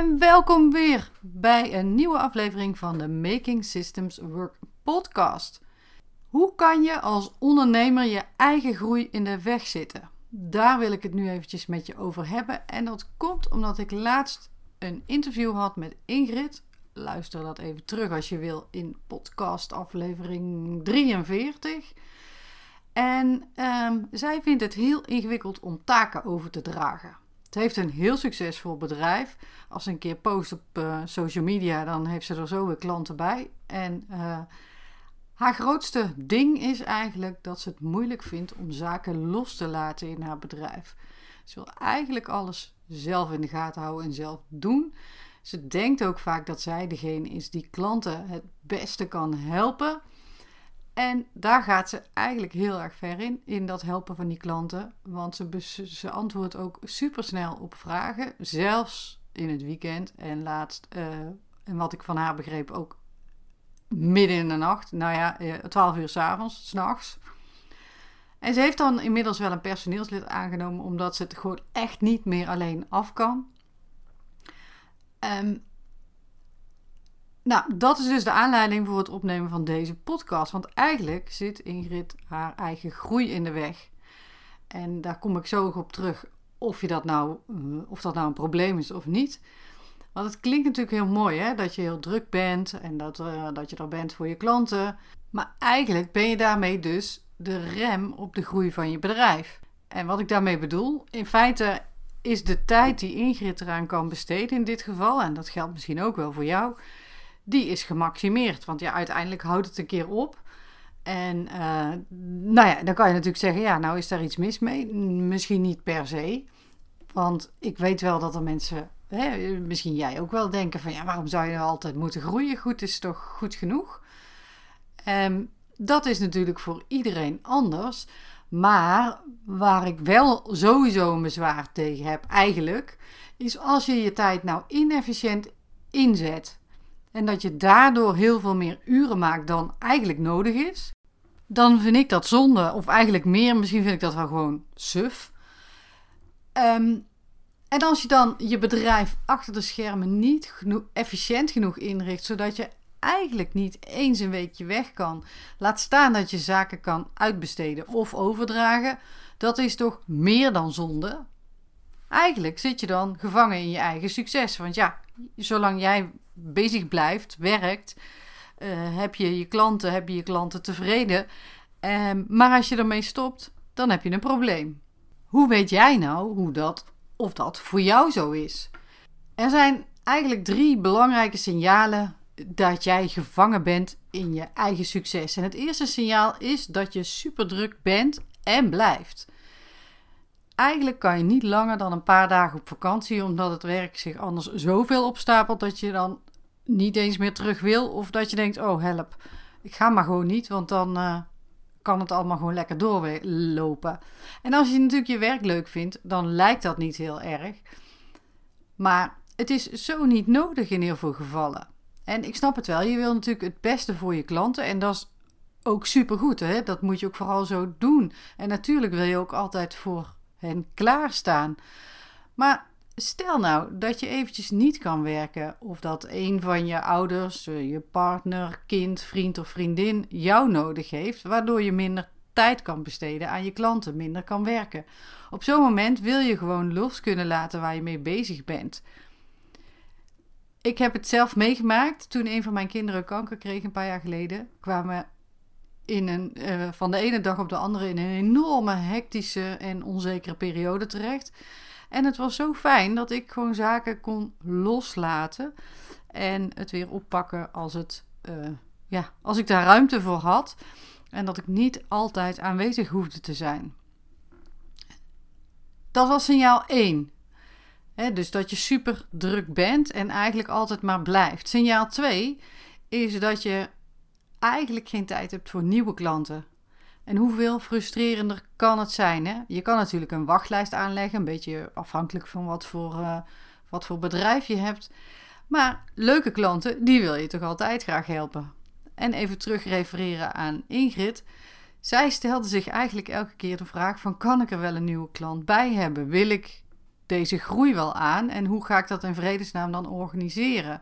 en welkom weer bij een nieuwe aflevering van de Making Systems Work podcast. Hoe kan je als ondernemer je eigen groei in de weg zitten? Daar wil ik het nu eventjes met je over hebben en dat komt omdat ik laatst een interview had met Ingrid. Luister dat even terug als je wil in podcast aflevering 43. En ehm, zij vindt het heel ingewikkeld om taken over te dragen. Het heeft een heel succesvol bedrijf. Als ze een keer post op uh, social media, dan heeft ze er zo weer klanten bij. En uh, haar grootste ding is eigenlijk dat ze het moeilijk vindt om zaken los te laten in haar bedrijf. Ze wil eigenlijk alles zelf in de gaten houden en zelf doen. Ze denkt ook vaak dat zij degene is die klanten het beste kan helpen. En daar gaat ze eigenlijk heel erg ver in, in dat helpen van die klanten. Want ze, ze antwoordt ook supersnel op vragen, zelfs in het weekend. En laatst, uh, en wat ik van haar begreep, ook midden in de nacht. Nou ja, 12 uur s'avonds, s'nachts. En ze heeft dan inmiddels wel een personeelslid aangenomen, omdat ze het gewoon echt niet meer alleen af kan. Um, nou, dat is dus de aanleiding voor het opnemen van deze podcast. Want eigenlijk zit Ingrid haar eigen groei in de weg. En daar kom ik zo op terug of, je dat, nou, eh, of dat nou een probleem is of niet. Want het klinkt natuurlijk heel mooi hè, dat je heel druk bent en dat, uh, dat je er bent voor je klanten. Maar eigenlijk ben je daarmee dus de rem op de groei van je bedrijf. En wat ik daarmee bedoel, in feite is de tijd die Ingrid eraan kan besteden in dit geval, en dat geldt misschien ook wel voor jou, die is gemaximeerd. Want ja, uiteindelijk houdt het een keer op. En uh, nou ja, dan kan je natuurlijk zeggen, ja, nou is daar iets mis mee. Misschien niet per se. Want ik weet wel dat er mensen, hè, misschien jij ook wel, denken van ja, waarom zou je nou altijd moeten groeien? Goed is toch goed genoeg? Um, dat is natuurlijk voor iedereen anders. Maar waar ik wel sowieso een bezwaar tegen heb, eigenlijk, is als je je tijd nou inefficiënt inzet. En dat je daardoor heel veel meer uren maakt dan eigenlijk nodig is. Dan vind ik dat zonde. Of eigenlijk meer, misschien vind ik dat wel gewoon suf. Um, en als je dan je bedrijf achter de schermen niet efficiënt genoeg inricht, zodat je eigenlijk niet eens een weekje weg kan, laat staan dat je zaken kan uitbesteden of overdragen, dat is toch meer dan zonde? Eigenlijk zit je dan gevangen in je eigen succes. Want ja, zolang jij bezig blijft, werkt, uh, heb je je klanten, heb je je klanten tevreden. Uh, maar als je ermee stopt, dan heb je een probleem. Hoe weet jij nou hoe dat of dat voor jou zo is? Er zijn eigenlijk drie belangrijke signalen dat jij gevangen bent in je eigen succes. En het eerste signaal is dat je super druk bent en blijft. Eigenlijk kan je niet langer dan een paar dagen op vakantie, omdat het werk zich anders zoveel opstapelt dat je dan niet eens meer terug wil. Of dat je denkt: oh help, ik ga maar gewoon niet, want dan uh, kan het allemaal gewoon lekker doorlopen. En als je natuurlijk je werk leuk vindt, dan lijkt dat niet heel erg. Maar het is zo niet nodig in heel veel gevallen. En ik snap het wel, je wil natuurlijk het beste voor je klanten en dat is ook supergoed. Hè? Dat moet je ook vooral zo doen. En natuurlijk wil je ook altijd voor hen klaarstaan. Maar stel nou dat je eventjes niet kan werken of dat een van je ouders, eh, je partner, kind, vriend of vriendin jou nodig heeft, waardoor je minder tijd kan besteden aan je klanten, minder kan werken. Op zo'n moment wil je gewoon los kunnen laten waar je mee bezig bent. Ik heb het zelf meegemaakt toen een van mijn kinderen kanker kreeg een paar jaar geleden. Kwamen in een, uh, van de ene dag op de andere in een enorme hectische en onzekere periode terecht. En het was zo fijn dat ik gewoon zaken kon loslaten en het weer oppakken als, het, uh, ja, als ik daar ruimte voor had. En dat ik niet altijd aanwezig hoefde te zijn. Dat was signaal 1 dus dat je super druk bent en eigenlijk altijd maar blijft. Signaal 2 is dat je eigenlijk geen tijd hebt voor nieuwe klanten. En hoeveel frustrerender kan het zijn? Hè? Je kan natuurlijk een wachtlijst aanleggen, een beetje afhankelijk van wat voor, uh, wat voor bedrijf je hebt. Maar leuke klanten, die wil je toch altijd graag helpen. En even terug refereren aan Ingrid. Zij stelde zich eigenlijk elke keer de vraag van kan ik er wel een nieuwe klant bij hebben? Wil ik deze groei wel aan en hoe ga ik dat in vredesnaam dan organiseren?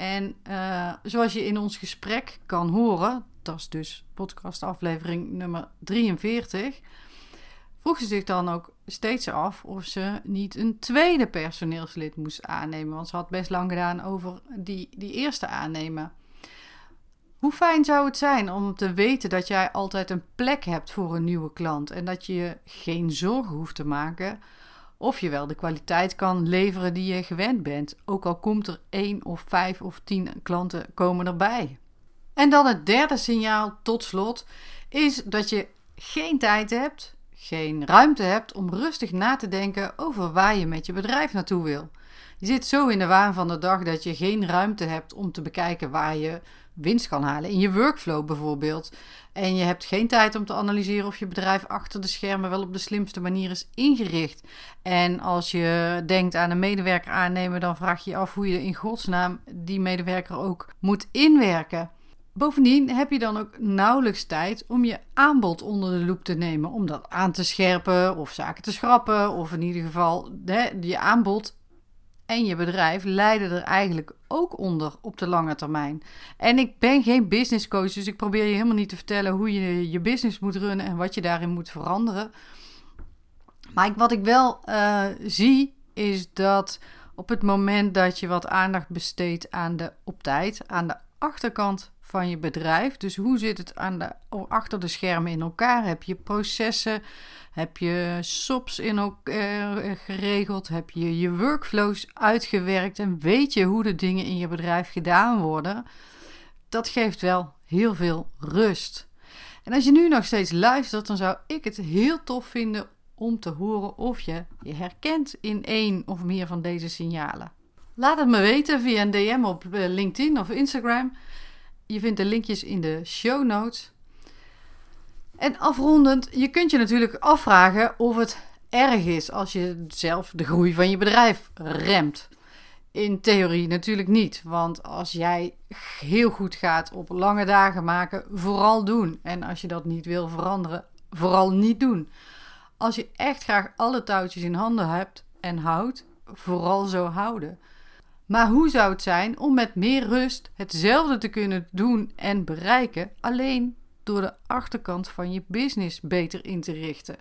En uh, zoals je in ons gesprek kan horen, dat is dus podcast aflevering nummer 43, vroeg ze zich dan ook steeds af of ze niet een tweede personeelslid moest aannemen. Want ze had best lang gedaan over die, die eerste aannemen. Hoe fijn zou het zijn om te weten dat jij altijd een plek hebt voor een nieuwe klant en dat je je geen zorgen hoeft te maken of je wel de kwaliteit kan leveren die je gewend bent, ook al komt er één of vijf of tien klanten komen erbij. En dan het derde signaal tot slot is dat je geen tijd hebt, geen ruimte hebt om rustig na te denken over waar je met je bedrijf naartoe wil. Je zit zo in de waan van de dag dat je geen ruimte hebt om te bekijken waar je winst kan halen. In je workflow bijvoorbeeld. En je hebt geen tijd om te analyseren of je bedrijf achter de schermen wel op de slimste manier is ingericht. En als je denkt aan een medewerker aannemen, dan vraag je je af hoe je in godsnaam die medewerker ook moet inwerken. Bovendien heb je dan ook nauwelijks tijd om je aanbod onder de loep te nemen, om dat aan te scherpen of zaken te schrappen, of in ieder geval hè, je aanbod en je bedrijf lijden er eigenlijk ook onder op de lange termijn. En ik ben geen business coach, dus ik probeer je helemaal niet te vertellen hoe je je business moet runnen en wat je daarin moet veranderen. Maar wat ik wel uh, zie is dat op het moment dat je wat aandacht besteedt aan de op tijd, aan de achterkant van je bedrijf. Dus hoe zit het aan de, achter de schermen in elkaar? Heb je processen? Heb je SOPs in ook, uh, geregeld? Heb je je workflows uitgewerkt? En weet je hoe de dingen in je bedrijf gedaan worden? Dat geeft wel heel veel rust. En als je nu nog steeds luistert, dan zou ik het heel tof vinden om te horen of je je herkent in één of meer van deze signalen. Laat het me weten via een DM op eh, LinkedIn of Instagram. Je vindt de linkjes in de show notes. En afrondend, je kunt je natuurlijk afvragen of het erg is als je zelf de groei van je bedrijf remt. In theorie natuurlijk niet, want als jij heel goed gaat op lange dagen maken, vooral doen. En als je dat niet wil veranderen, vooral niet doen. Als je echt graag alle touwtjes in handen hebt en houdt, vooral zo houden. Maar hoe zou het zijn om met meer rust hetzelfde te kunnen doen en bereiken, alleen door de achterkant van je business beter in te richten?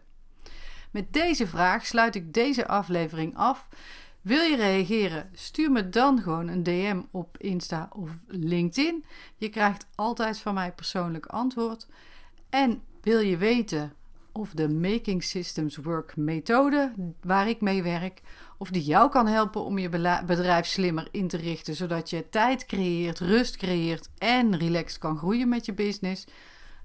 Met deze vraag sluit ik deze aflevering af. Wil je reageren? Stuur me dan gewoon een DM op Insta of LinkedIn. Je krijgt altijd van mij persoonlijk antwoord. En wil je weten of de Making Systems Work methode waar ik mee werk, of die jou kan helpen om je bedrijf slimmer in te richten, zodat je tijd creëert, rust creëert en relaxed kan groeien met je business.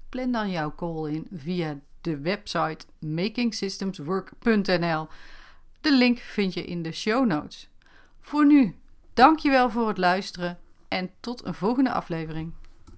Plan dan jouw call in via de website makingsystemswork.nl. De link vind je in de show notes. Voor nu, dankjewel voor het luisteren en tot een volgende aflevering.